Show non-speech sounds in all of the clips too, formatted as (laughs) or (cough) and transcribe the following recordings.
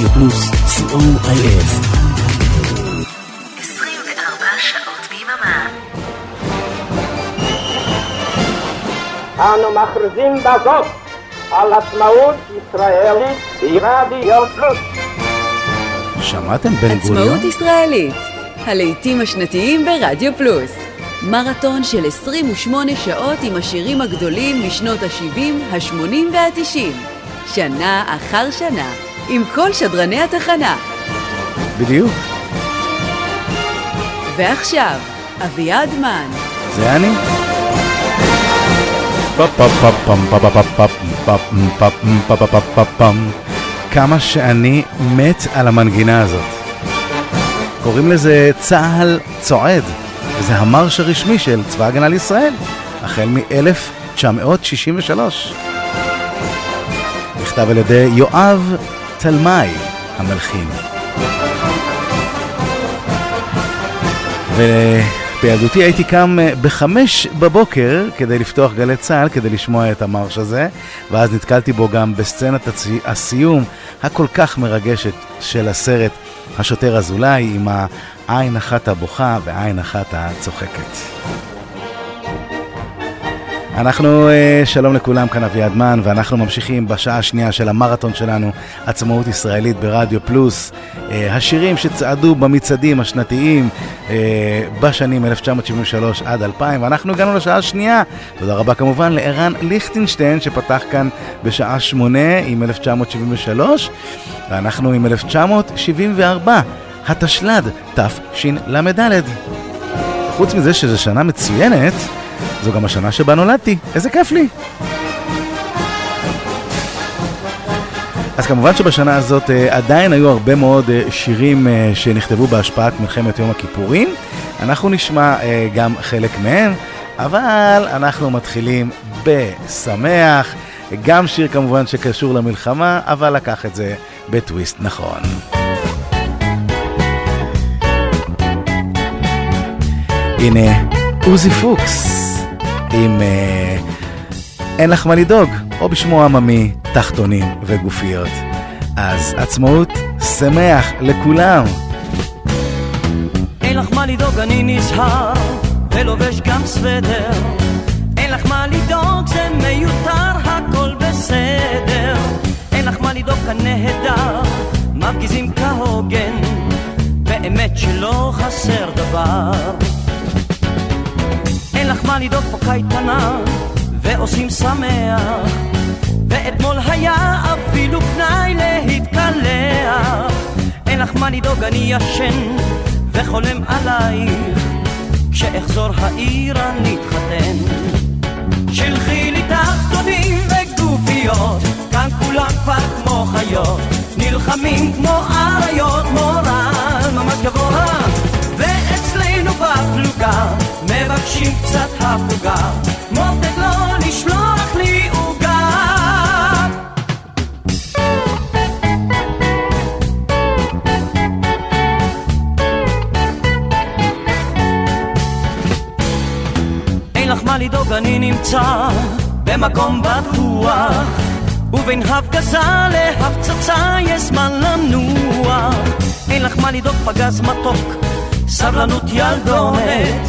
רדיו פלוס, co.il. 24 שעות ביממה. אנו מכריזים בזאת על עצמאות ישראלית ברדיו פלוס. שמעתם בן גוריון? עצמאות ישראלית, הלעיתים השנתיים ברדיו פלוס. מרתון של 28 שעות עם השירים הגדולים משנות ה-70, ה-80 וה-90. שנה אחר שנה, עם כל שדרני התחנה. בדיוק, ועכשיו, אביעד מן. זה אני. כמה שאני מת על המנגינה הזאת. קוראים לזה צה"ל צועד, וזה המרש הרשמי של צבא הגנה לישראל, החל מ-1963. נכתב על ידי יואב תלמי המלחין. ובילדותי הייתי קם אה, בחמש בבוקר כדי לפתוח גלי צה"ל, כדי לשמוע את המרש הזה, ואז נתקלתי בו גם בסצנת הסיום הכל כך מרגשת של הסרט השוטר אזולאי, עם העין אחת הבוכה ועין אחת הצוחקת. אנחנו, אה, שלום לכולם, כאן אביעד מן, ואנחנו ממשיכים בשעה השנייה של המרתון שלנו, עצמאות ישראלית ברדיו פלוס. אה, השירים שצעדו במצעדים השנתיים אה, בשנים 1973 עד 2000, ואנחנו הגענו לשעה השנייה. תודה רבה כמובן לערן ליכטנשטיין, שפתח כאן בשעה שמונה עם 1973, ואנחנו עם 1974, התשל"ד, תשל"ד. חוץ מזה שזו שנה מצוינת, זו גם השנה שבה נולדתי, איזה כיף לי. אז כמובן שבשנה הזאת אה, עדיין היו הרבה מאוד אה, שירים אה, שנכתבו בהשפעת מלחמת יום הכיפורים. אנחנו נשמע גם חלק מהם, אבל אנחנו מתחילים בשמח, גם שיר כמובן שקשור למלחמה, אבל לקח את זה בטוויסט נכון. הנה עוזי פוקס עם אה, אין לך מה לדאוג, או בשמו העממי, תחתונים וגופיות. אז עצמאות שמח לכולם. אין לך מה לדאוג, אני נזהר, ולובש גם סוודר. אין לך מה לדאוג, זה מיותר, הכל בסדר. אין לך מה לדאוג, כאן נהדר, מפגיזים כהוגן, באמת שלא חסר דבר. לך מה לדאוג, פה קייטנה, ועושים שמח. ואתמול היה אפילו פנאי להתקלח. אין לך מה לדאוג, אני ישן וחולם עלייך. כשאחזור העירה נתחתן. שלחי לי תחתונים וגופיות, כאן כולם כבר כמו חיות. נלחמים כמו אריות. ואצלנו בפלוגה, מבקשים קצת הפוגה. מותק לא לשלוח לי עוגה. אין לך מה לדאוג, אני נמצא במקום בטוח, ובין הפגזה להפצצה יש זמן לנוח. אין לך מה לדאוג, פגז מתוק, סבלנות ילדונת,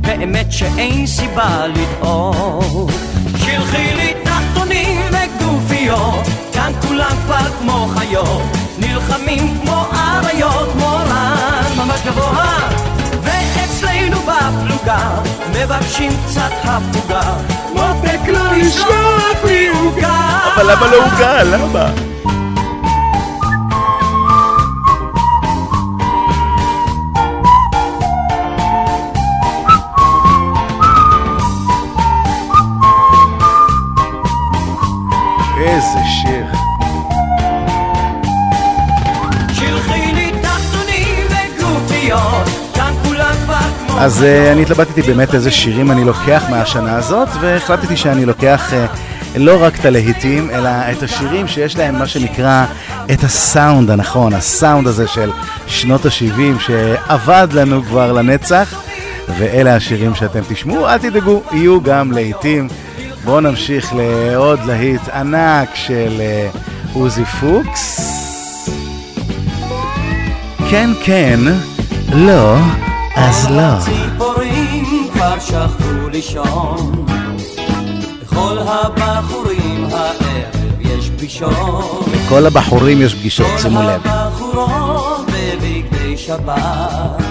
באמת שאין סיבה לדאוג. שלחי לי תחתונים וגופיות, כאן כולם כבר כמו חיות, נלחמים כמו אריות, מורן ממש גבוה. ואצלנו בפלוגה מבקשים קצת הפוגה מותק לא לשלוח לי עוגה אבל למה לא עוגה? למה? אז uh, אני התלבטתי באמת איזה שירים אני לוקח מהשנה הזאת, והחלטתי שאני לוקח uh, לא רק את הלהיטים, אלא את השירים שיש להם מה שנקרא את הסאונד הנכון, הסאונד הזה של שנות ה-70 שעבד לנו כבר לנצח, ואלה השירים שאתם תשמעו, אל תדאגו, יהיו גם להיטים. בואו נמשיך לעוד להיט ענק של uh, עוזי פוקס. כן, כן, לא, אז לא. הציפורים כבר שכבו לישון. לכל הבחורים הערב יש פגישות. לכל הבחורים יש פגישות, שימו לב. כל הבחורות בבגדי שבת.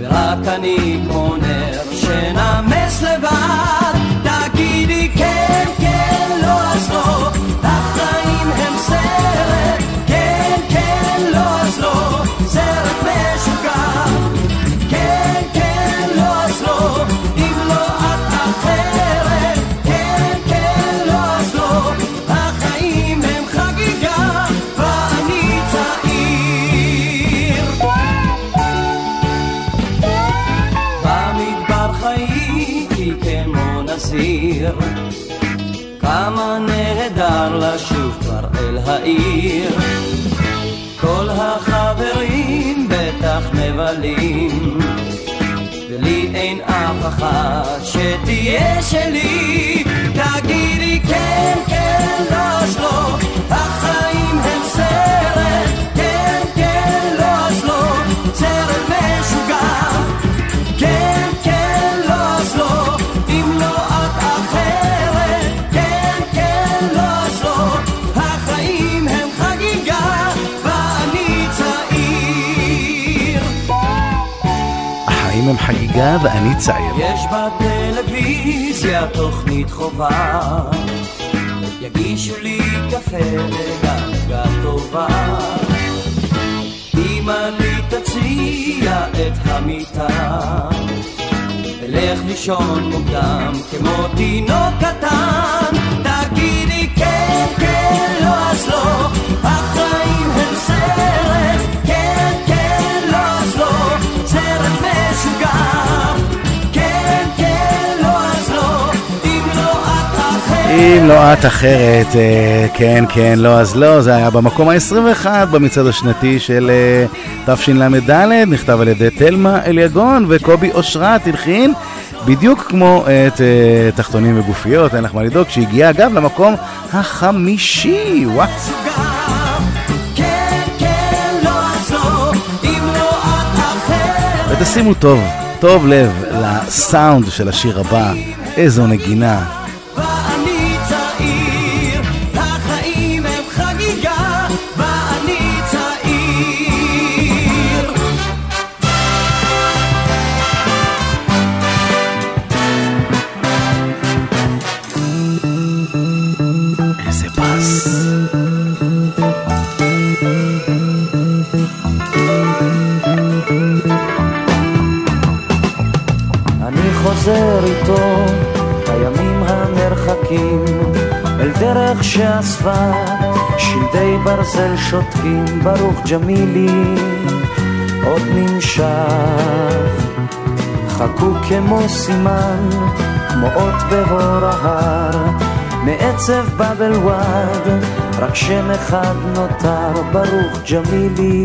ורק אני כמו נר שנמס לבד. תגידי כן, כן, בטח מבלים ולי אין אף אחת שתהיה שלי חגיגה ואני צעיר. יש בטלוויזיה תוכנית חובה. יגישו לי קפה וגנגה טובה. אמא לי תציע את המיטה אלך לישון מוקדם כמו תינוק קטן. תגידי כן, כן, לא אז לא. החיים הם סרט אם לא את אחרת, אה, כן, כן, לא, אז לא, זה היה במקום ה-21 במצעד השנתי של אה, תשל"ד, נכתב על ידי תלמה אליגון וקובי אושרת הלחין, בדיוק כמו את אה, תחתונים וגופיות, אין לך מה לדאוג, שהגיע אגב למקום החמישי, וואו. ותשימו טוב, טוב לב לסאונד של השיר הבא, איזו נגינה. ברזל שותקים, ברוך ג'מילי, עוד נמשך. חכו כמו סימן, כמו אות בהור ההר, מעצב באבל וואד, רק שם אחד נותר, ברוך ג'מילי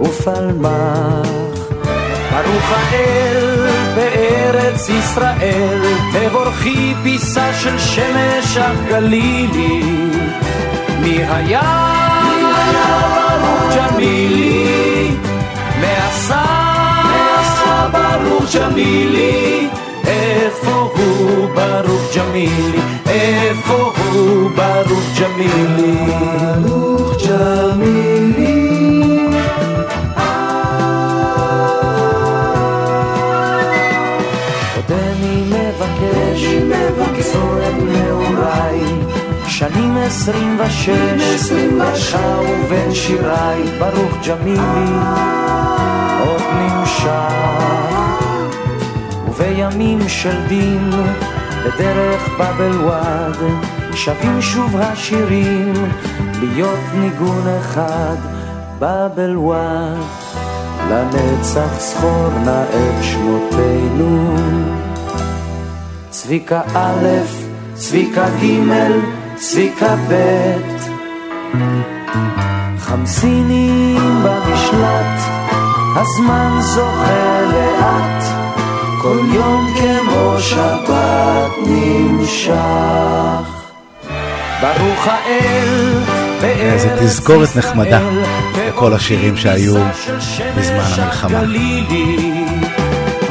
ופלמח. ברוך האל בארץ ישראל, תבורכי פיסה של שמש אך גלילי. מי היה ברוך ג'מילי? מעשה ברוך ג'מילי. איפה הוא ברוך ג'מילי? איפה הוא ברוך ג'מילי? ברוך ג'מילי. שנים עשרים ושש. לך ובין שיריי ברוך ג'מילי עוד נמשך. ובימים של דין בדרך באבל וואד שבים שוב השירים להיות ניגון אחד באבל וואד. לנצח זכור נא את שמותינו. צביקה א', צביקה ג', צביקה ב', חמסינים במשלט, הזמן זוכה לאט, כל יום כמו שבת נמשך. ברוך האל איזה תזכורת נחמדה לכל השירים שהיו בזמן המלחמה.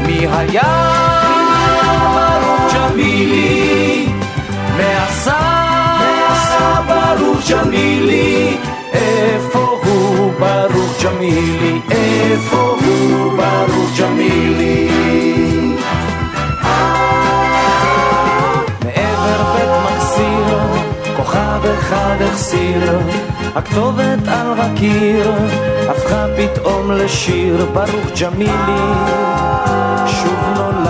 מי היה? ברוך ג'מילי, ג'מילי, איפה הוא ברוך ג'מילי, איפה הוא ברוך ג'מילי. מעבר בית מחסיר, כוכב אחד החסיר, הכתובת על הקיר, הפכה פתאום לשיר, ברוך ג'מילי, שוב נולד.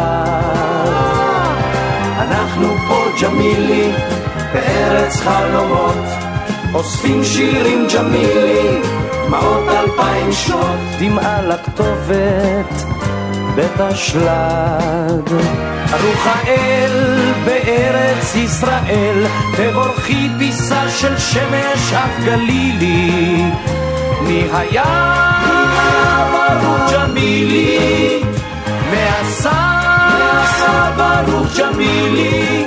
אנחנו פה ג'מילי, בארץ חלומות, אוספים שירים ג'מילי, מאות אלפיים שנות, דמעה לכתובת, בית אשלג. ברוך האל בארץ ישראל, תבורכי פיסה של שמש אף גלילי. מי היה ברוך ג'מילי, מעשה ברוך ג'מילי,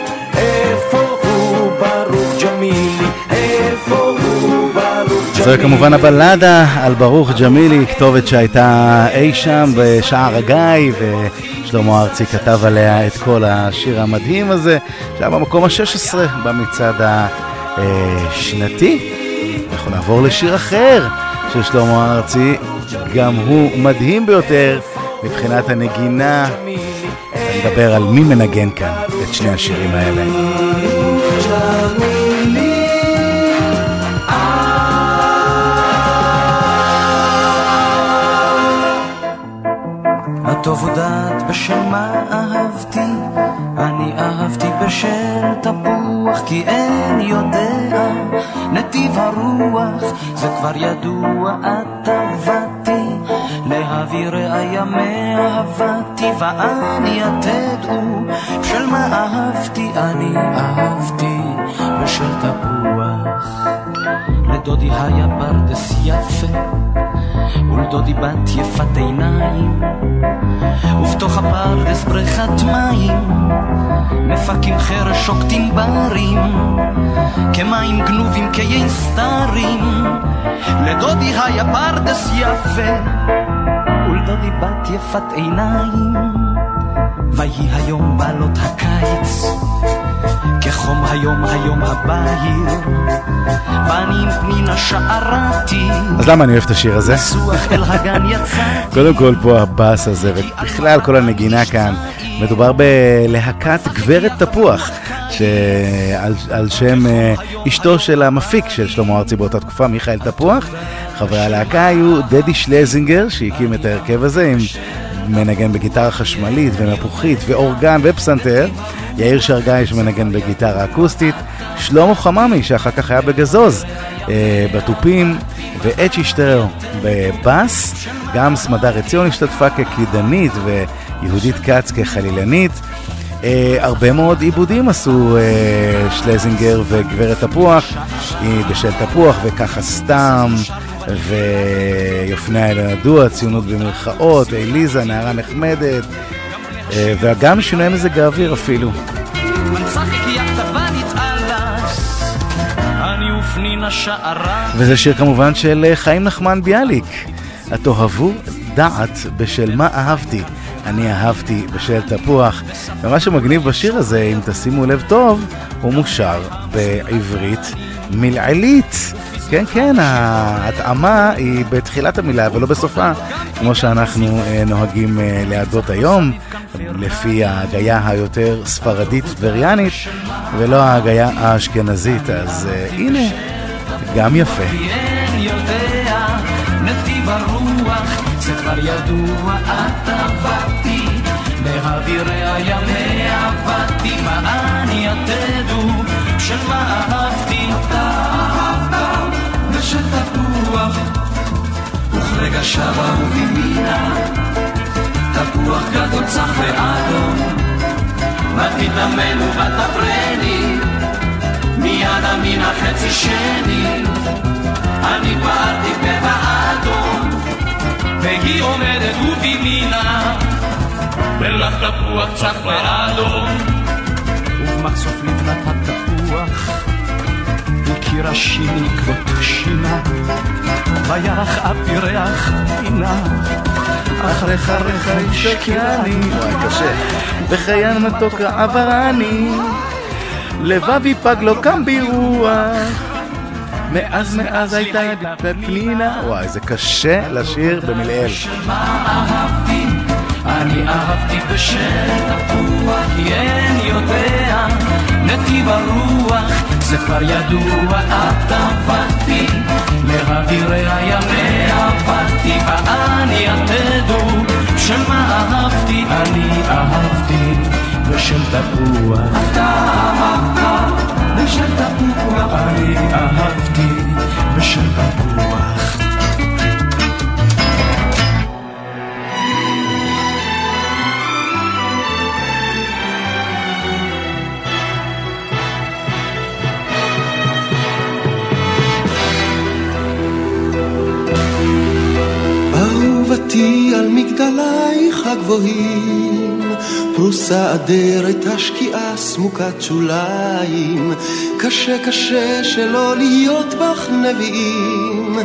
זוהי כמובן הבלדה על ברוך ג'מילי, כתובת שהייתה אי שם בשער הגיא, ושלמה ארצי כתב עליה את כל השיר המדהים הזה, שהיה במקום ה-16 במצעד השנתי. אנחנו נעבור לשיר אחר של שלמה ארצי, גם הוא מדהים ביותר מבחינת הנגינה. אני מדבר על מי מנגן כאן את שני השירים האלה. הטוב הודעת בשל מה אהבתי, אני אהבתי בשל תפוח, כי אין יודע. נתיב הרוח, זה כבר ידוע, את עבדתי, להביא ראיה מאהבתי, ואני תדעו, בשל מה אהבתי, אני אהבתי בשל תפוח. לדודי היה פרדס יפה, ולדודי בת יפת עיניים, ובתוך הפרדס בריכת מים, מפקים חרש שוקטים ברים, כמים גנובים קיין סתרים. לדודי היה פרדס יפה, ולדודי בת יפת עיניים, ויהי היום בעלות הקיץ. כחום היום היום הבהיר, פנים פנינה שערתי. אז למה אני אוהב את השיר הזה? (laughs) קודם כל פה הבאס הזה, ובכלל כל הנגינה כאן, מדובר בלהקת גברת תפוח, שעל על שם אה, אשתו של המפיק של שלמה ארצי באותה תקופה, מיכאל תפוח. חברי הלהקה היו דדי שלזינגר, שהקים את ההרכב הזה עם מנגן בגיטרה חשמלית ומפוחית ואורגן ופסנתר, יאיר שרגאי שמנגן בגיטרה אקוסטית, שלמה חממי שאחר כך היה בגזוז אה, בתופים, ואצ'י שטרר בבאס, גם סמדר עציון השתתפה כקידנית ויהודית כץ כחלילנית. אה, הרבה מאוד עיבודים עשו אה, שלזינגר וגברת תפוח, היא בשל תפוח וככה סתם, ויופניה אל הנדוע, ציונות במרכאות, אליזה, נערה נחמדת, אה, וגם שינוי מזג האוויר אפילו. וזה שיר כמובן של אה, חיים נחמן ביאליק. התאהבו דעת בשל מה אהבתי. אני אהבתי בשל תפוח. ומה שמגניב בשיר הזה, אם תשימו לב טוב, הוא מושר בעברית מלעילית. כן, כן, ההתאמה היא בתחילת המילה ולא בסופה, כמו שאנחנו אה, נוהגים אה, להדות היום, לפי ההגייה היותר ספרדית טבריאנית, ולא ההגייה האשכנזית. אז אה, הנה, גם יפה. נתיב הרוח, זה כבר ידוע, את עבדתי, להעביריה ימי עבדתי, מה אני יתדו, של מה אהבתי, אתה אהבת, ושל תפוח, וכרגע שבה ובימינה, תפוח גדול צח ואדום, ותתאמן ותפרני, מיד המין החצי שני, אני פעלתי בבאדום, והיא עומדת ובימינה, ולך תפוח צח ואדום, ובמחשוף לבנת התפוח, כי ראשי עקבות שינה, וירח אבי ריח פינה. אחריך אחריך שקרני. בחיין מתוק עברני, לבבי פג לו קם ברוח. מאז מאז הייתה פנינה. וואי, זה קשה לשיר במלעיל. אני אהבתי בשל תפוח, אין יודע, נתיב הרוח, זה כבר ידוע, את עבדתי, לאווירי הימי עבדתי, ואני תדעו, שמה אהבתי, אני אהבתי, בשל תפוח. אתה אהבת, בשל תפוח, אני אהבתי, בשל תפוח. אהובתי על מגדלייך הגבוהים, פרוסה אדרת השקיעה סמוקת שוליים, קשה קשה שלא להיות בך נביאים,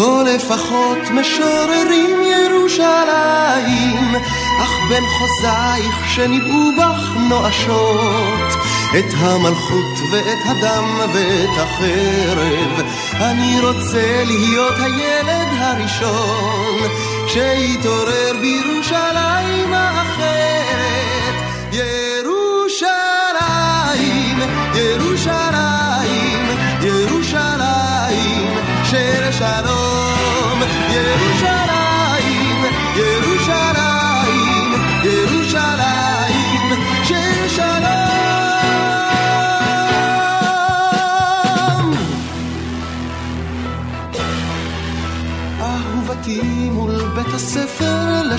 או לפחות משוררים ירושלים, אך בין חוזייך שניבאו בך נואשות, את המלכות ואת הדם ואת החרב, אני רוצה להיות הילד הראשון, שיתעורר בירושלים האחרת. ירושלים, ירושלים, ירושלים, של שלום. ירושלים, ירושלים,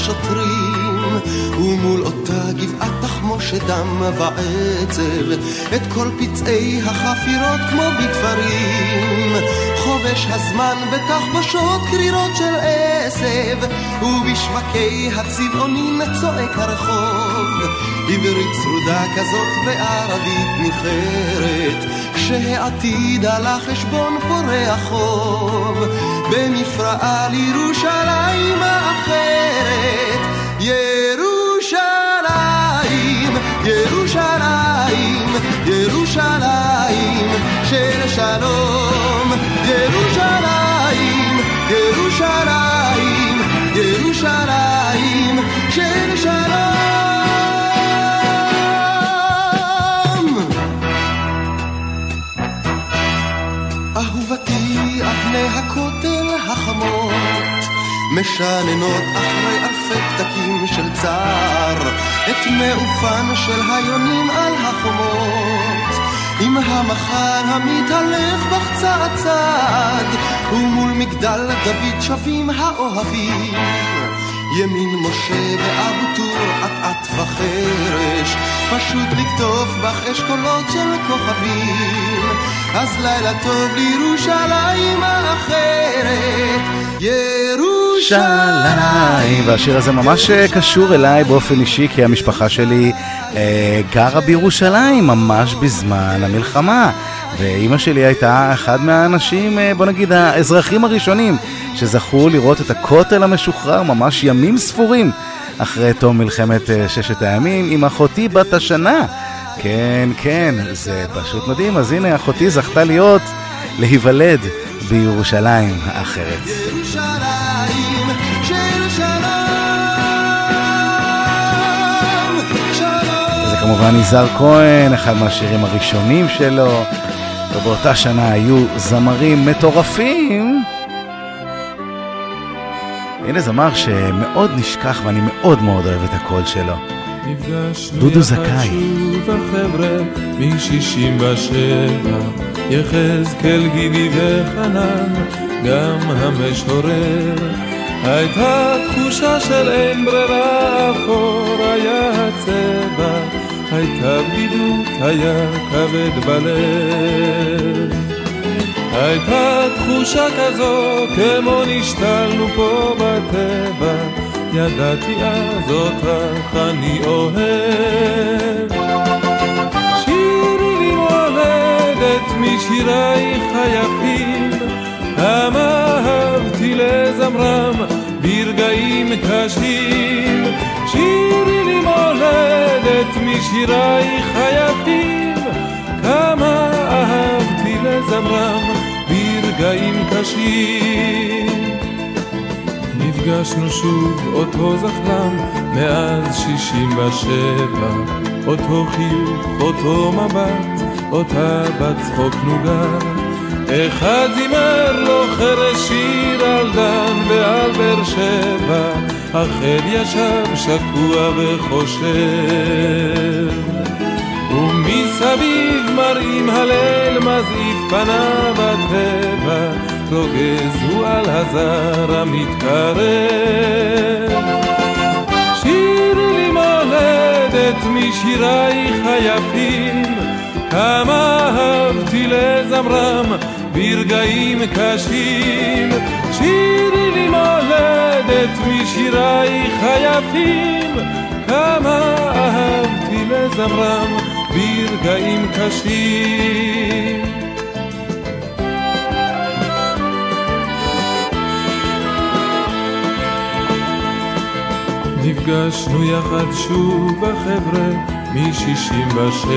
הספר לשוטרים ומול אותה גבעת תחמושת דם ועצב את כל פצעי החפירות כמו בתפרים חובש הזמן בתחבושות קרירות של עשב ובשווקי הצבעונים צועק הרחוב. עברית צרודה כזאת בערבית ניחרת כשהעתיד על החשבון פורע חוב במפרעה לירושלים האחרת ירושלים, ירושלים, ירושלים של שלום ירושלים, ירושלים, ירושלים של שלום משננות אחרי אלפי פתקים של צער את מעופן של היונים על החומות. עם המחר המתעלף בך צעד צעד ומול מגדל דוד שבים האוהבים. ימין משה ואבו טור אט-אט וחרש פשוט לקטוף בך אשכולות של כוכבים. אז לילה טוב לירושלים האחרת ירושלים. והשיר הזה ממש אה, קשור אליי באופן אישי, כי המשפחה שלי אה, גרה בירושלים ממש בזמן המלחמה. ואימא שלי הייתה אחד מהאנשים, אה, בוא נגיד, האזרחים הראשונים שזכו לראות את הכותל המשוחרר ממש ימים ספורים אחרי תום מלחמת אה, ששת הימים עם אחותי בת השנה. כן, כן, זה פשוט מדהים. אז הנה, אחותי זכתה להיות, להיוולד בירושלים האחרת. ירושלים כמובן יזהר כהן, אחד מהשירים הראשונים שלו, ובאותה שנה היו זמרים מטורפים. הנה זמר שמאוד נשכח ואני מאוד מאוד אוהב את הקול שלו. דודו זכאי. שוב החבר'ה מ-67, יחזקאל גידי וחנן, גם המשורר. הייתה תחושה של אין ברירה, אפור היה הצבע, הייתה בדידות, היה כבד בלב. הייתה תחושה כזו, כמו נשתלנו פה בטבע, ידעתי אז אותך אני אוהב. שירי לי מולדת משירייך היפים, כמה אהבתי לזמרם ברגעים קשים. שירי לי מולדת משירייך היפים, כמה אהבתי לזמרם ברגעים קשים. נפגשנו שוב אותו זחלם מאז שישים ושבע. אותו חיוך, אותו מבט, אותה בת צחוק נוגה. אחד זימר לו חרש שיר על דן ועל באר שבע אחר ישב שקוע וחושב ומסביב מראים הליל מזעיף פניו הטבע רוגז הוא על הזר המתקרב. שירי לי מולדת משירייך היפים, כמה אהבתי לזמרם ברגעים קשים. שירי לי מולדת משירייך היפים, כמה אהבתי לזמרם ברגעים קשים. נפגשנו יחד שוב החבר'ה מ-67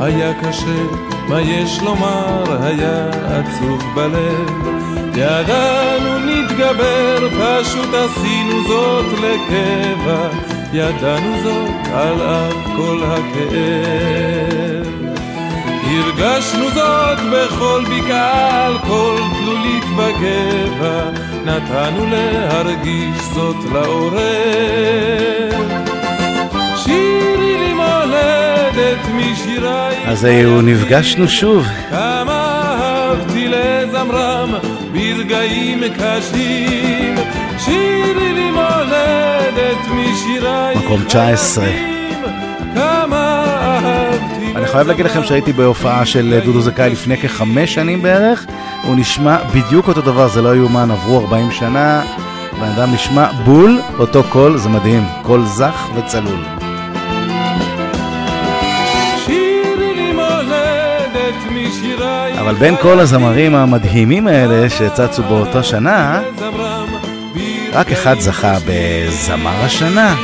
היה קשה, מה יש לומר, היה עצוב בלב. ידענו נתגבר, פשוט עשינו זאת לקבע ידענו זאת על אף כל הכאב הרגשנו זאת בכל בקעה, על כל תלולית בגבע, נתנו להרגיש זאת לעורר. שירי לי מולדת משיריי... אז היו נפגשנו שוב. כמה אהבתי לזמרם ברגעים קשים. שירי לי מולדת משיריי... מקום 19. כמה אהבתי אני חייב להגיד לכם שהייתי בהופעה של דודו זכאי לפני כחמש שנים בערך, הוא נשמע בדיוק אותו דבר, זה לא יאומן, עברו 40 שנה, בן אדם נשמע בול אותו קול, זה מדהים, קול זך וצלול. אבל בין כל הזמרים המדהימים האלה שצצו באותה שנה, רק אחד זכה בזמר השנה.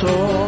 תהיה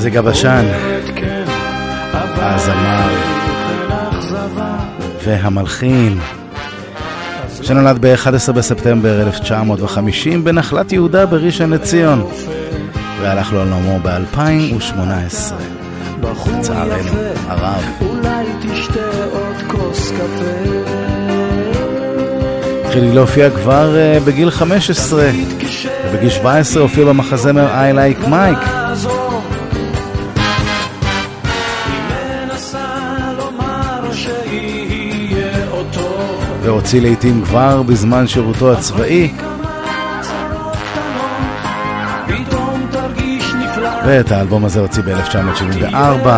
זה גבשן, הזמר והמלחין, שנולד ב-11 בספטמבר 1950 בנחלת יהודה בראשון לציון, והלך לעולמו ב-2018. לצערנו הרב. התחיל להופיע כבר uh, בגיל 15, ובגיל 17 הופיע במחזמר I Like Mike. והוציא לעיתים כבר בזמן שירותו הצבאי. ואת האלבום הזה הוציא ב-1974.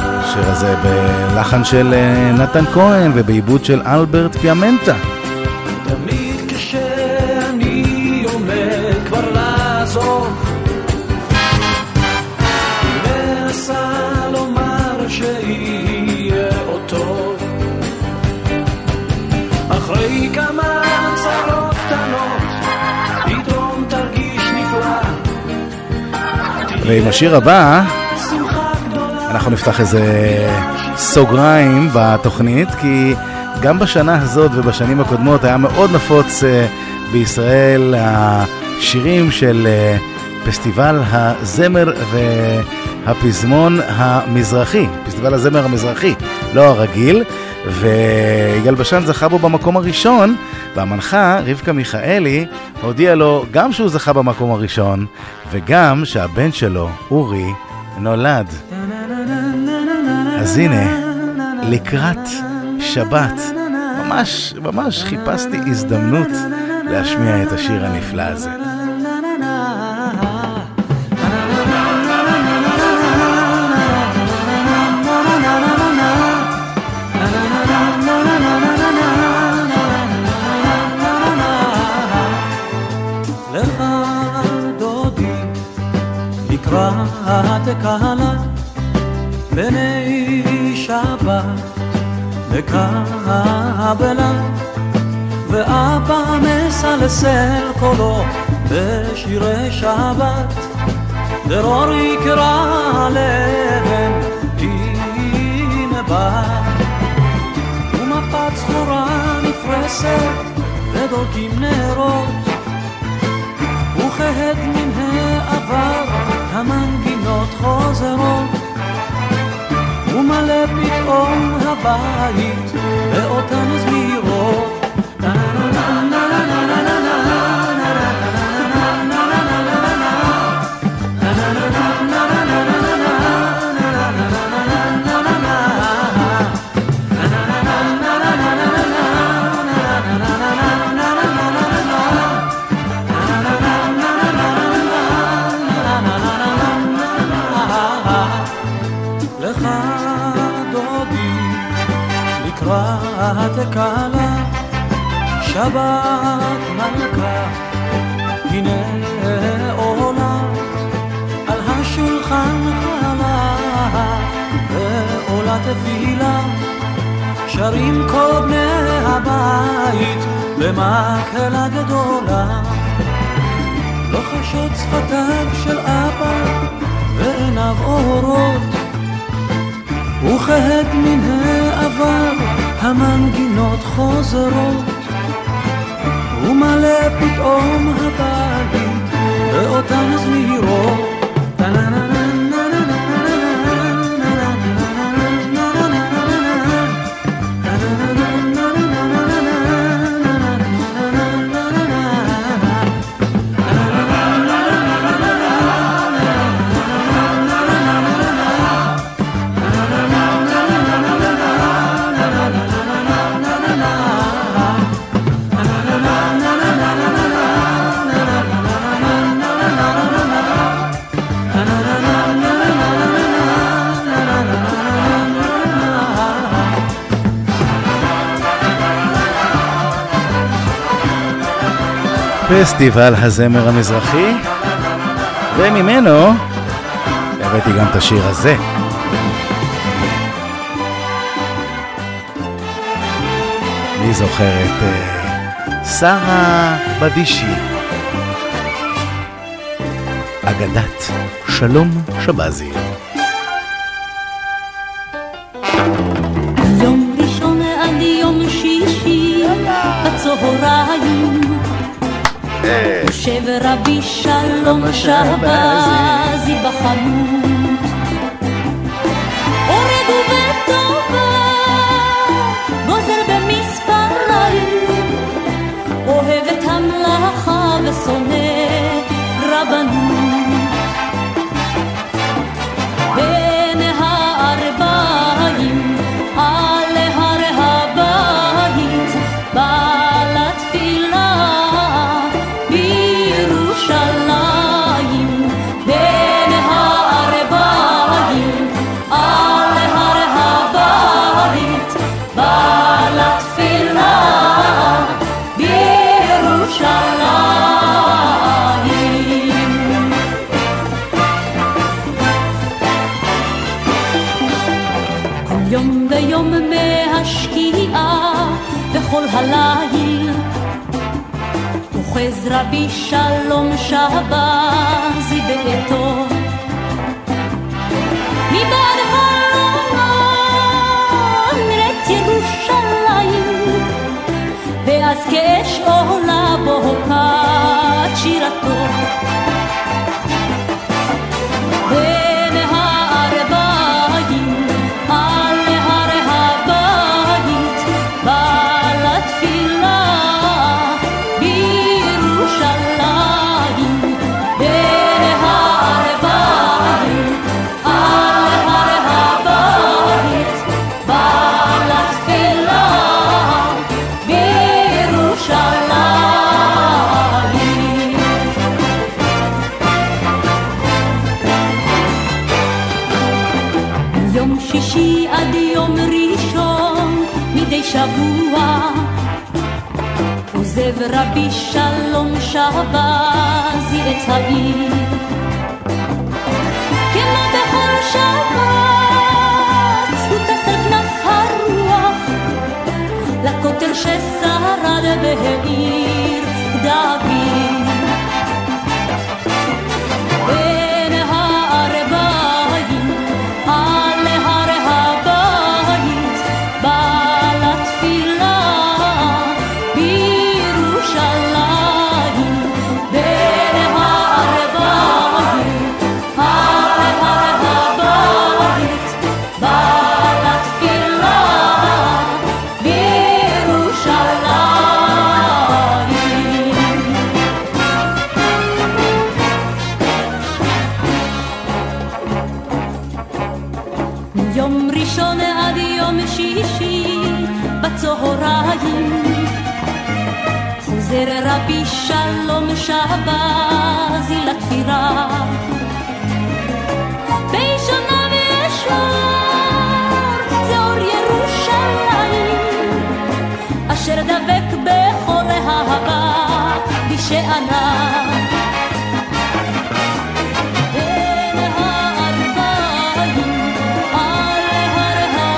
השיר הזה בלחן של אה, נתן כהן ובעיבוד של אלברט פיאמנטה. ועם השיר הבא אנחנו נפתח איזה סוגריים בתוכנית, כי גם בשנה הזאת ובשנים הקודמות היה מאוד נפוץ אה, בישראל השירים של אה, פסטיבל הזמר והפזמון המזרחי, פסטיבל הזמר המזרחי, לא הרגיל, ויגאל בשן זכה בו במקום הראשון, והמנחה רבקה מיכאלי הודיעה לו גם שהוא זכה במקום הראשון, וגם שהבן שלו, אורי, נולד. אז הנה, לקראת שבת, ממש, ממש חיפשתי הזדמנות להשמיע את השיר הנפלא הזה. לקראת קהלה בני שבת מקבלה ואבא מסלסל קולו בשירי שבת דרור יקרא עליהם הנה בא ומפת זכורה נפרסת ודולקים נרות וכהד מן העבר המנגינות חוזרות ומלא פתאום הבית באותן זמירות שבת מלכה הנה עולה על השולחן חלה ועולה תפילה שרים כל בני הבית במקהלה גדולה. לוחשות שפתיו של אבא ועיניו אורות. וכהד מן העבר המנגינות חוזרות ומלא פתאום הבית באותן זמירות פסטיבל הזמר המזרחי, וממנו הבאתי גם את השיר הזה. מי זוכר את אה, שרה בדישי? אגדת שלום שבזי. יושב רבי שלום שבזי בחנות שלום שבזי בעתו שלום שבזי את העיר כמו בכל שבת הוא על כנף הרוח לכותל ששרד בעיר דוד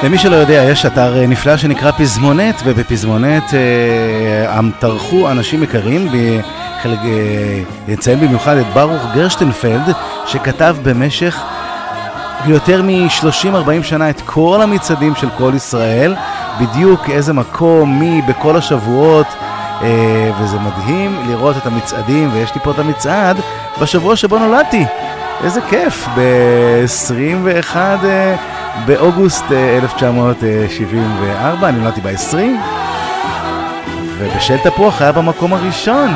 למי שלא יודע, יש אתר אה, נפלא שנקרא פזמונת, ובפזמונת אה, הם טרחו אנשים יקרים, בחלק, אה, נציין במיוחד את ברוך גרשטנפלד, שכתב במשך יותר מ-30-40 שנה את כל המצעדים של כל ישראל, בדיוק איזה מקום, מי, בכל השבועות, אה, וזה מדהים לראות את המצעדים, ויש לי פה את המצעד בשבוע שבו נולדתי. איזה כיף, ב-21 אה, באוגוסט אה, 1974, אני נולדתי ב-20, ובשל תפוח היה במקום הראשון.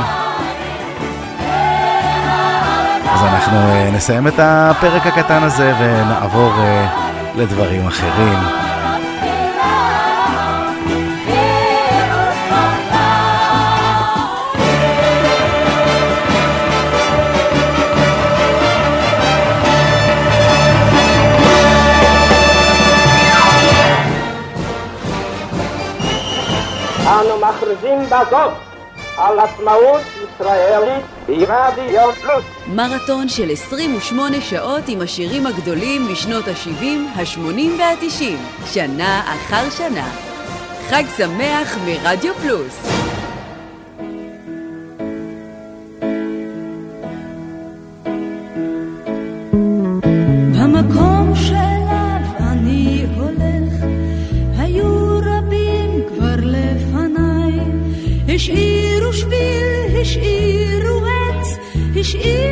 אז אנחנו אה, נסיים את הפרק הקטן הזה ונעבור אה, לדברים אחרים. מכריזים בזאת על עצמאות ישראלית ברדיו פלוס. מרתון של 28 שעות עם השירים הגדולים משנות ה-70, ה-80 וה-90, שנה אחר שנה. חג שמח מרדיו פלוס. she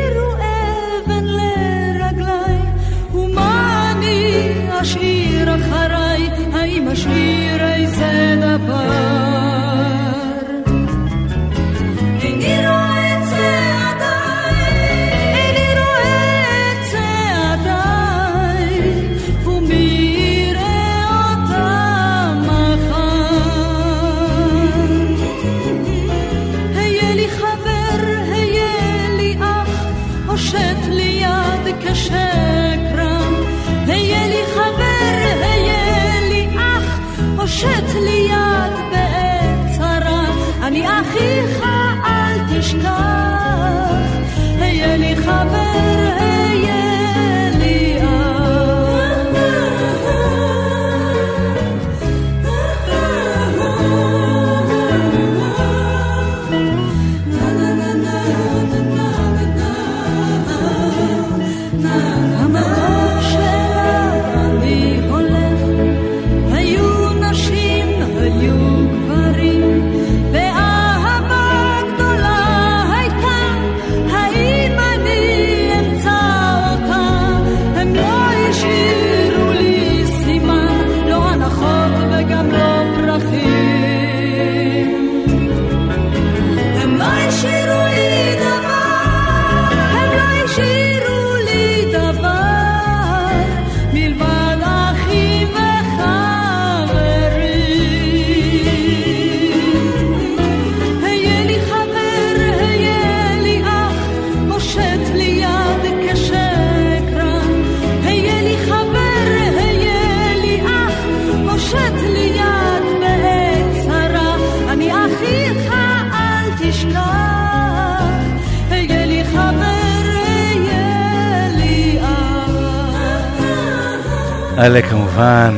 אלה כמובן,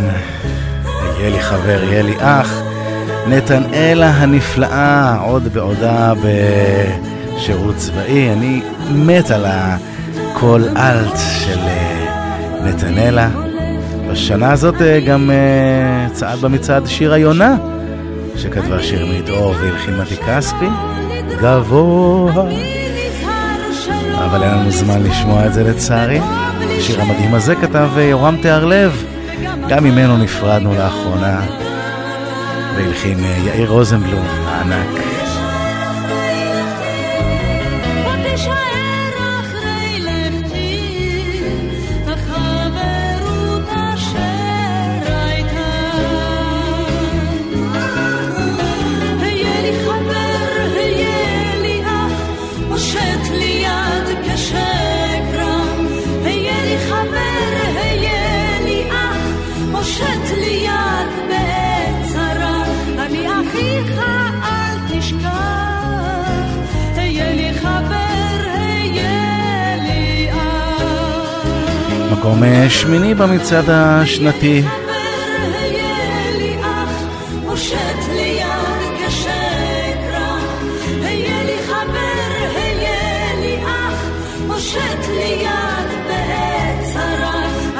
יהיה לי חבר, יהיה לי אח. נתנאלה הנפלאה, עוד בעודה בשירות צבאי. אני מת על הקול אלט של אה, נתנאלה. בשנה הזאת אה, גם אה, צעד במצעד שיר היונה, שכתבה שיר והלחין מתי כספי. גבוה. אבל אין לנו זמן לשמוע את זה לצערי. השיר המדהים הזה כתב אה, יורם תיארלב, גם ממנו נפרדנו לאחרונה, והלחין אה, יאיר רוזנבלום הענק.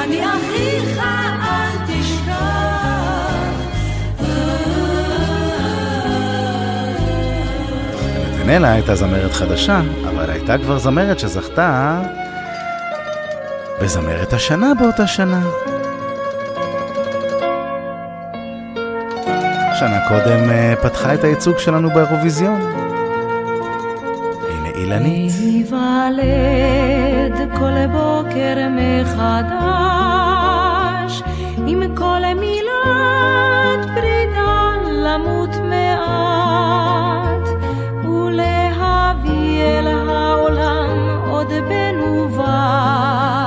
אני אחיך, אל תשכח. נתנאלה הייתה זמרת חדשה, אבל הייתה כבר זמרת שזכתה בזמרת השנה באותה שנה. שנה קודם אה, פתחה את הייצוג שלנו באירוויזיון. הנה אילנית. להיוולד כל בוקר מחדש, עם כל מילת פרידה למות מעט, ולהביא אל העולם עוד בן ובת,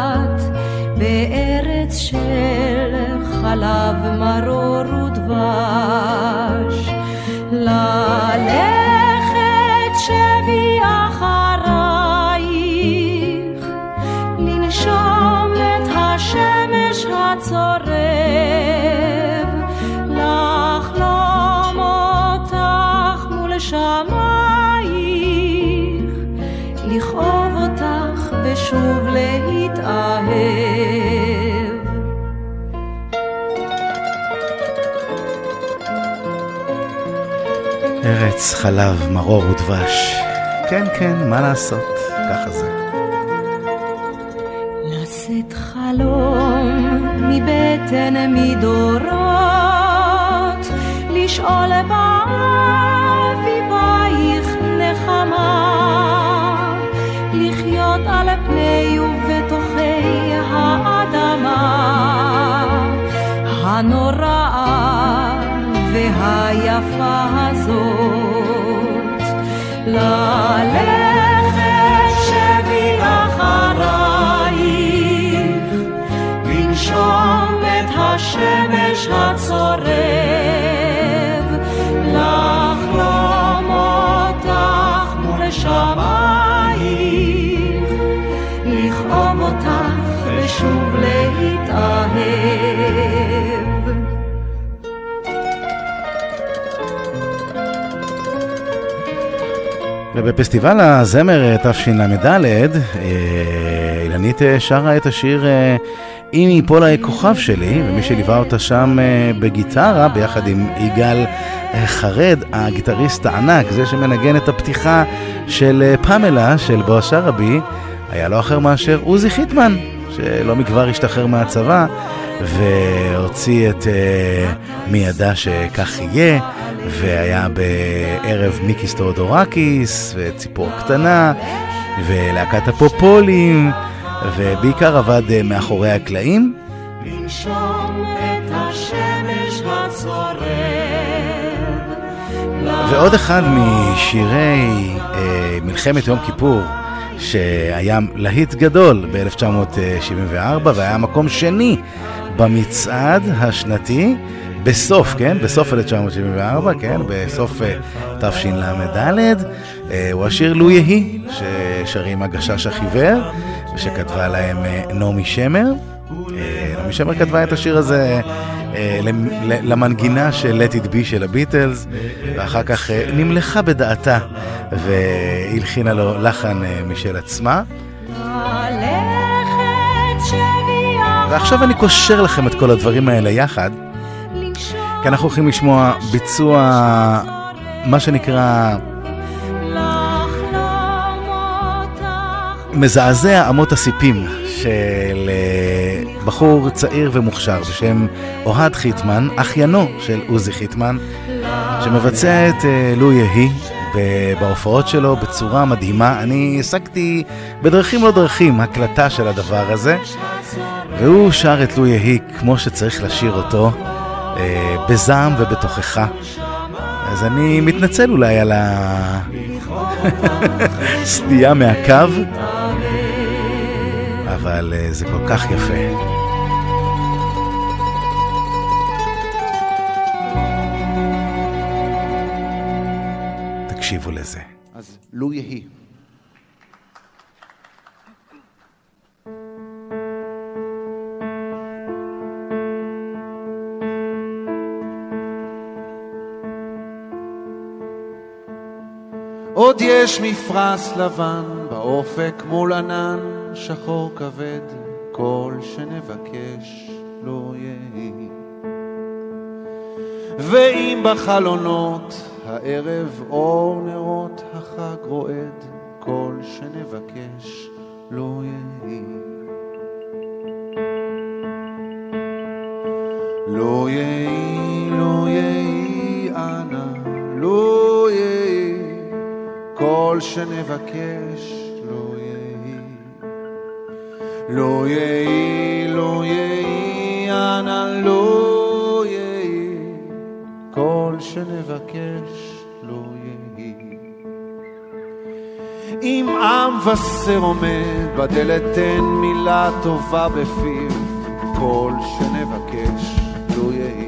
חלב מרור ודבש. ארץ חלב, מרור ודבש. כן, כן, מה לעשות? ככה זה. לשאת חלום מבטן מדורות, לשאול באביבייך נחמה, לחיות על פני ובתוכי האדמה הנוראה והיפה השמש הצורב, ובפסטיבל הזמר תשל"ד, אה, אילנית אה, שרה את השיר אה, "אם ייפול הכוכב שלי", ומי שליווה אותה שם בגיטרה, ביחד עם יגאל חרד, הגיטריסט הענק, זה שמנגן את הפתיחה של פמלה, של בועז שרעבי, היה לא אחר מאשר עוזי חיטמן, שלא מכבר השתחרר מהצבא, והוציא את מי ידע שכך יהיה. והיה בערב מיקיס טאודורקיס, וציפור קטנה, ולהקת הפופולים, ובעיקר עבד אה, מאחורי הקלעים. ועוד אחד משירי אה, מלחמת יום כיפור, שהיה להיט גדול ב-1974 והיה מקום שני במצעד השנתי. בסוף, כן? בסוף 1974, כן? בסוף אה, תשל"ד, אה, הוא השיר לו יהי, ששרים הגשש החיוור, ושכתבה להם אה, נעמי שמר. נעמי שמר כתבה את השיר הזה למנגינה של Let It Be של הביטלס, ואחר כך נמלכה בדעתה והלחינה לו לחן משל עצמה. ועכשיו אני קושר לכם את כל הדברים האלה יחד. כי אנחנו הולכים לשמוע ביצוע, מה שנקרא... מזעזע אמות הסיפים של אה, בחור צעיר ומוכשר בשם אוהד חיטמן, אחיינו של עוזי חיטמן, שמבצע את אה, לו יהי בהופעות שלו בצורה מדהימה. אני השגתי בדרכים לא דרכים הקלטה של הדבר הזה, והוא שר את לו יהי כמו שצריך לשיר אותו. אה, בזעם ובתוכחה. אז אני מתנצל אולי על הסטייה (laughs) מהקו, אבל אה, זה כל כך יפה. תקשיבו לזה. אז לו יהי. עוד יש מפרש לבן באופק מול ענן שחור כבד, כל שנבקש לא יהי. ואם בחלונות הערב אור נרות החג רועד, כל שנבקש לא יהי. לא יהי, לא יהי, אנא, לא יהי. כל שנבקש. לא יהי, לא יהי, אנא לא יהי. כל שנבקש לא יהי. אם עם וסר עומד בדלת תן מילה טובה בפיו, כל שנבקש לא יהי.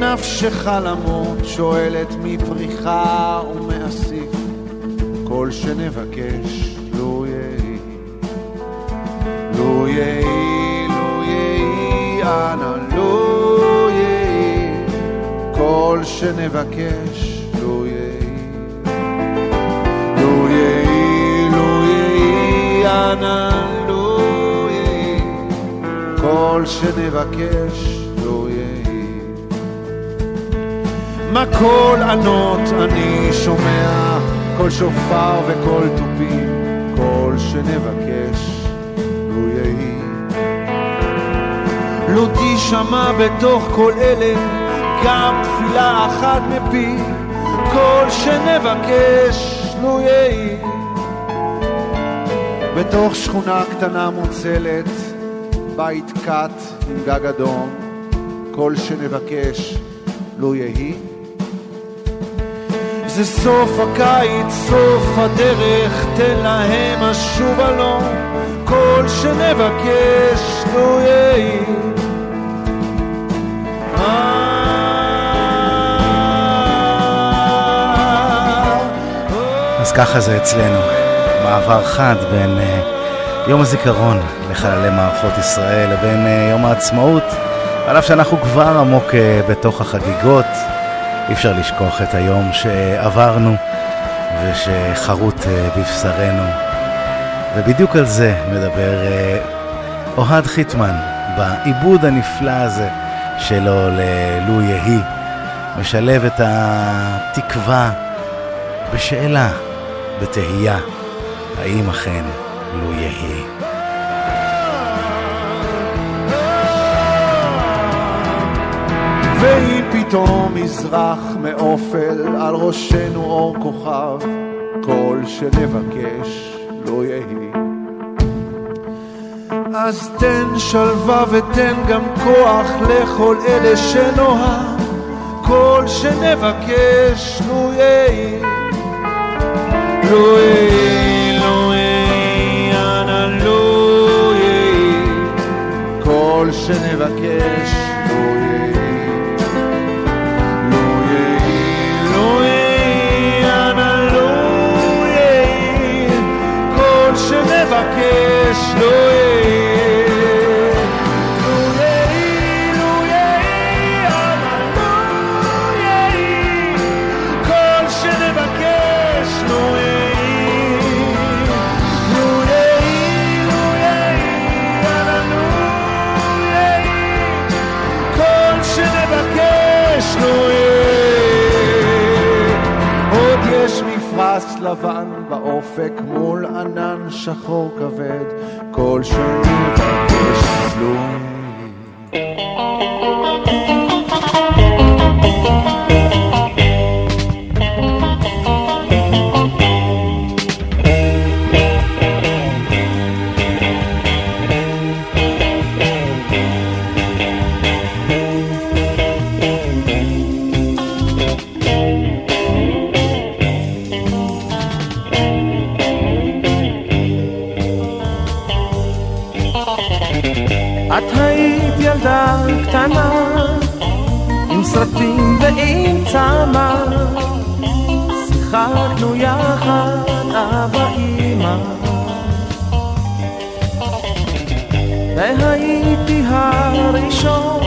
נפשך למות שואלת מפריחה ומאסיף כל שנבקש יהי, לו יהי, כל שנבקש לו יהי. לו יהי, לו יהי, אנא לו יהי, כל שנבקש לו יהי. מה קול ענות אני שומע, כל שופר וכל תופים, כל שנבקש. לו תשמע בתוך כל אלה גם תפילה אחת מפי, כל שנבקש לו יהי. בתוך שכונה קטנה מוצלת, בית קט עם גג אדום, כל שנבקש לו יהי. זה סוף הקיץ, סוף הדרך, תן להם אשוב אלון, כל שנבקש לו יהי. ככה זה אצלנו, מעבר חד בין uh, יום הזיכרון לחללי מערכות ישראל לבין uh, יום העצמאות, על אף שאנחנו כבר עמוק uh, בתוך החגיגות, אי אפשר לשכוח את היום שעברנו ושחרוט uh, בבשרנו. ובדיוק על זה מדבר uh, אוהד חיטמן בעיבוד הנפלא הזה שלו ללו יהי, משלב את התקווה בשאלה. בתהייה, האם אכן לו יהי. והיא פתאום מזרח מאופל, על ראשנו אור כוכב, כל שנבקש לא יהי. אז תן שלווה ותן גם כוח לכל אלה שנוהג, כל שנבקש לו יהי. אלוהי, אלוהי, אנא לא יהי, כל שנבקש לא יהי. לא יהי, לא יהי, אנא לא יהי, כל שנבקש לא יהי. לבן באופק מול ענן שחור כבד, כל שנבקש כלום. סרטים ועם צמא שיחקנו יחד אבא אמא. והייתי הראשון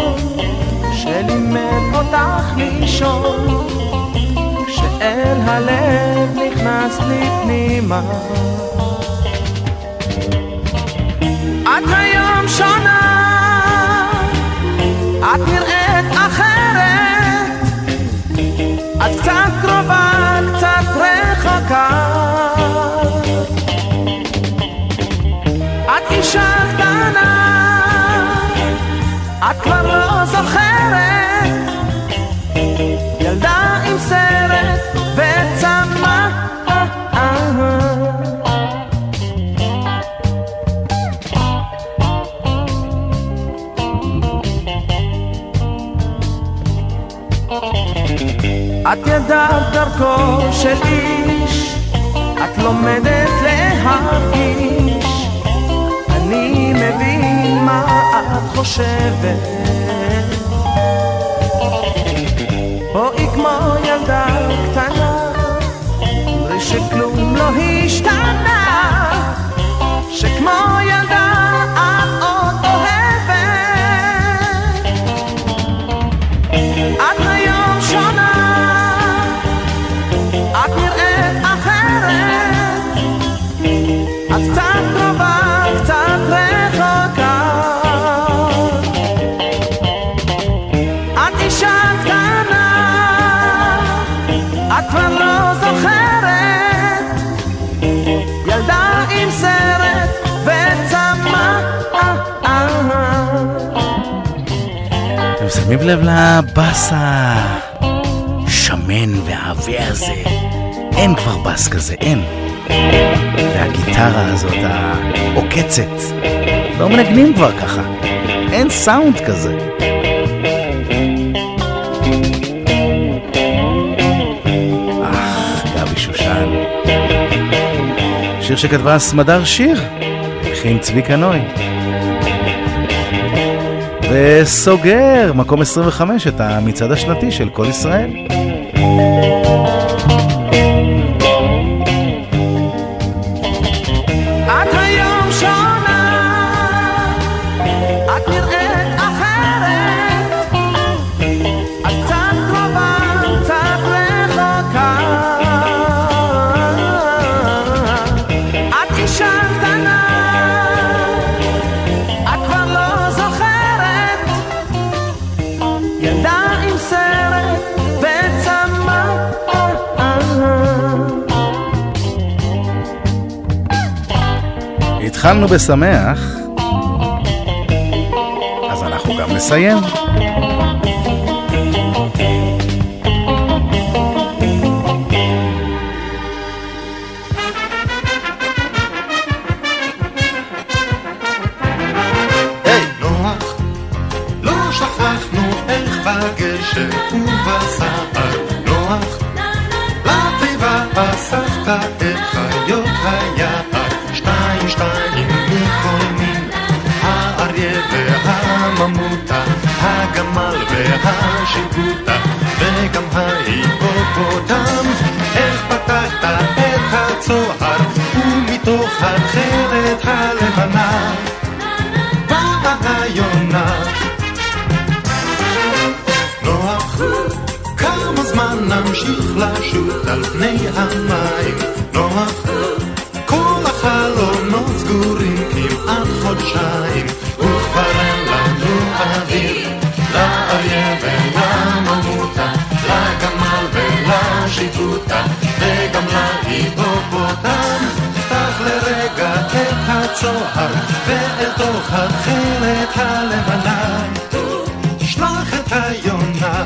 שלימד אותך לישון כשאל הלב נכנס לי פנימה את היום שונה את נראית אחרת, את קצת קרובה, קצת רחוקה. את אישה קטנה, את כבר לא זוכרת, את ידעת דרכו של איש, את לומדת להרגיש, אני מבין מה את חושבת. בואי כמו ילדה קטנה, אמרי שכלום לא השתנה, שכמו ילדה שמים לב לבאס השמן והעבה הזה? אין כבר בס כזה, אין. והגיטרה הזאת, העוקצת, לא מנגנים כבר ככה. אין סאונד כזה. אך, גבי שושן. שיר שכתבה סמדר שיר, הכין צביקה נוי. וסוגר, מקום 25, את המצעד השנתי של כל ישראל. התחלנו בשמח, אז אנחנו גם נסיים. ההיפופוטם, איך פתחת את הצוהר, ומתוך התכלת הלבנה באה היונה. נוח, כמה זמן נמשיך לשוט על פני המים? נוח, כל החלונות סגורים כמעט חודשיים, וכבר אין לנו אוויר, לאריה ולממותה, ולשיבוטה, וגם להיפופוטם. פתח לרגע את הצוהר, ואל תוך התכלת הלבנה, שלח את היונה.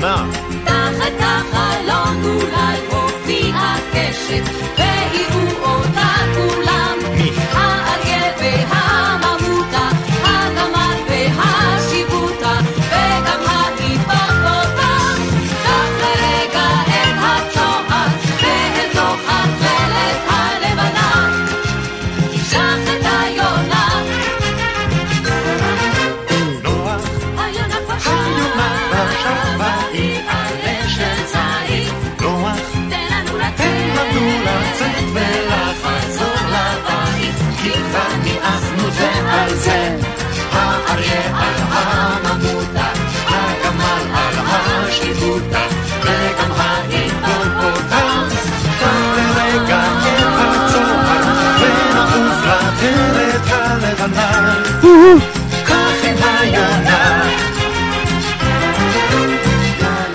מה החלון, אולי הופיע קשת,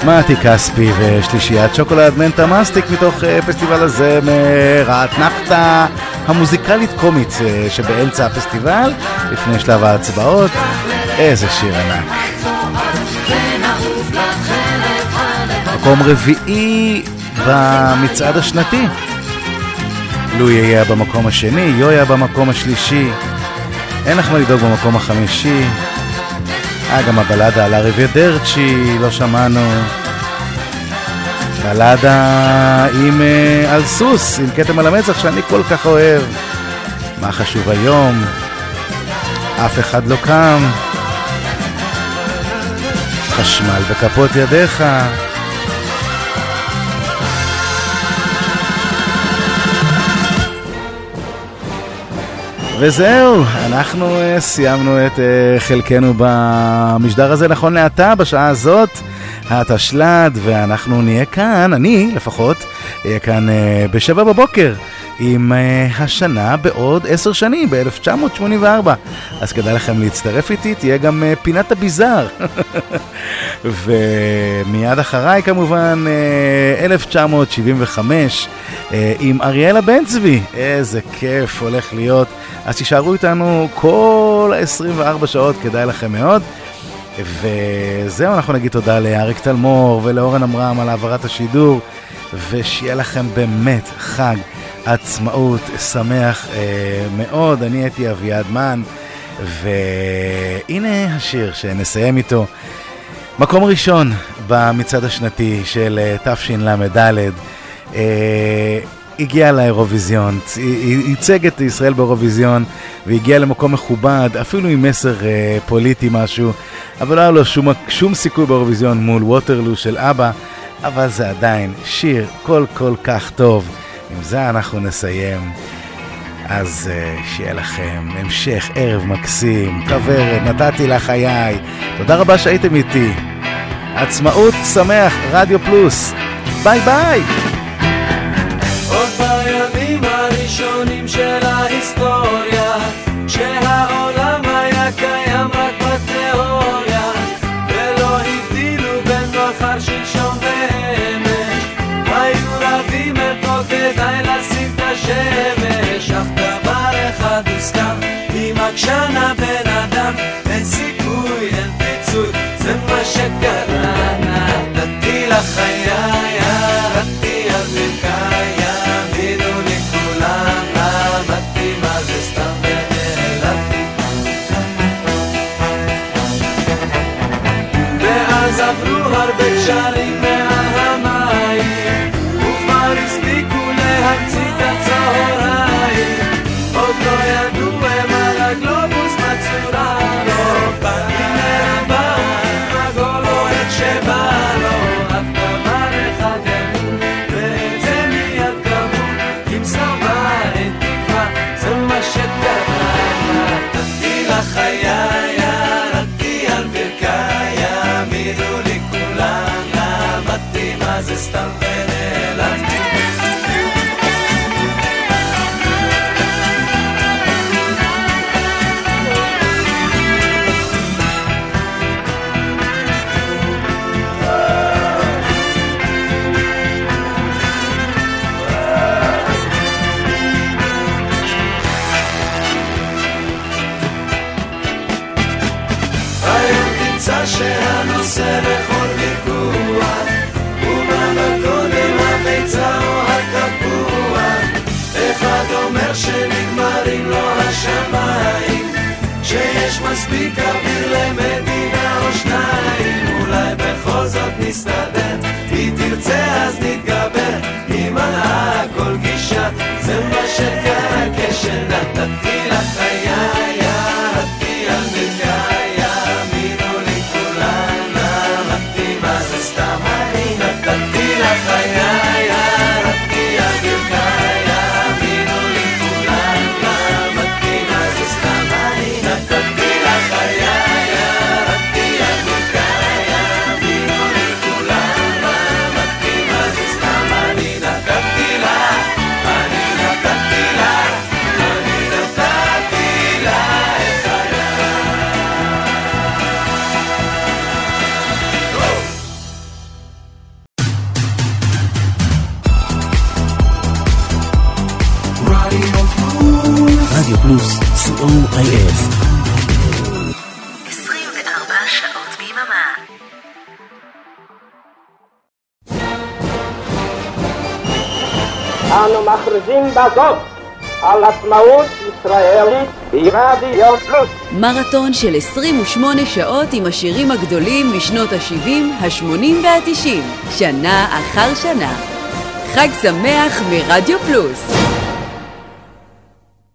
מתי כספי ושלישיית שוקולד מנטה מסטיק מתוך אה, פסטיבל הזמר, האתנחתא המוזיקלית-קומית אה, שבאמצע הפסטיבל, לפני שלב ההצבעות. איזה שיר ענק. מקום רביעי במצעד השנתי. לואי יהיה במקום השני, יויה במקום השלישי. אין לך מה לדאוג במקום החמישי. אה, גם הבלדה על אריביידרצ'י, לא שמענו. בלדה עם אה, על סוס, עם כתם על המצח שאני כל כך אוהב. מה חשוב היום? אף אחד לא קם. חשמל בכפות ידיך. וזהו, אנחנו uh, סיימנו את uh, חלקנו במשדר הזה נכון לעתה, בשעה הזאת, התשל"ד, ואנחנו נהיה כאן, אני לפחות, אהיה כאן uh, בשבע בבוקר, עם uh, השנה בעוד עשר שנים, ב-1984. אז כדאי לכם להצטרף איתי, תהיה גם uh, פינת הביזאר. (laughs) ומיד אחריי כמובן uh, 1975 uh, עם אריאלה בן צבי. איזה כיף הולך להיות. אז תישארו איתנו כל ה-24 שעות, כדאי לכם מאוד. וזהו, אנחנו נגיד תודה לאריק תלמור ולאורן עמרם על העברת השידור, ושיהיה לכם באמת חג עצמאות שמח אה, מאוד. אני הייתי אביעד מן, והנה השיר שנסיים איתו. מקום ראשון במצעד השנתי של אה, תשל"ד. אה, הגיע לאירוויזיון, ייצג את ישראל באירוויזיון והגיע למקום מכובד, אפילו עם מסר אה, פוליטי משהו, אבל לא היה לו שום, שום סיכוי באירוויזיון מול ווטרלו של אבא, אבל זה עדיין שיר כל כל כך טוב. עם זה אנחנו נסיים. אז uh, שיהיה לכם המשך ערב מקסים, כוורת, נתתי לך חיי. תודה רבה שהייתם איתי. עצמאות שמח, רדיו פלוס. ביי ביי! עקשן הבן אדם, מספיק אוויר למדינה או שניים אולי בכל זאת נסתדר. היא תרצה אז נתגבר היא מנעה כל גישה זה מה שקרה כשנתתי בזאת על עצמאות ישראלית ברדיו פלוס. מרתון של 28 שעות עם השירים הגדולים משנות ה-70, ה-80 וה-90, שנה אחר שנה. חג שמח מרדיו פלוס.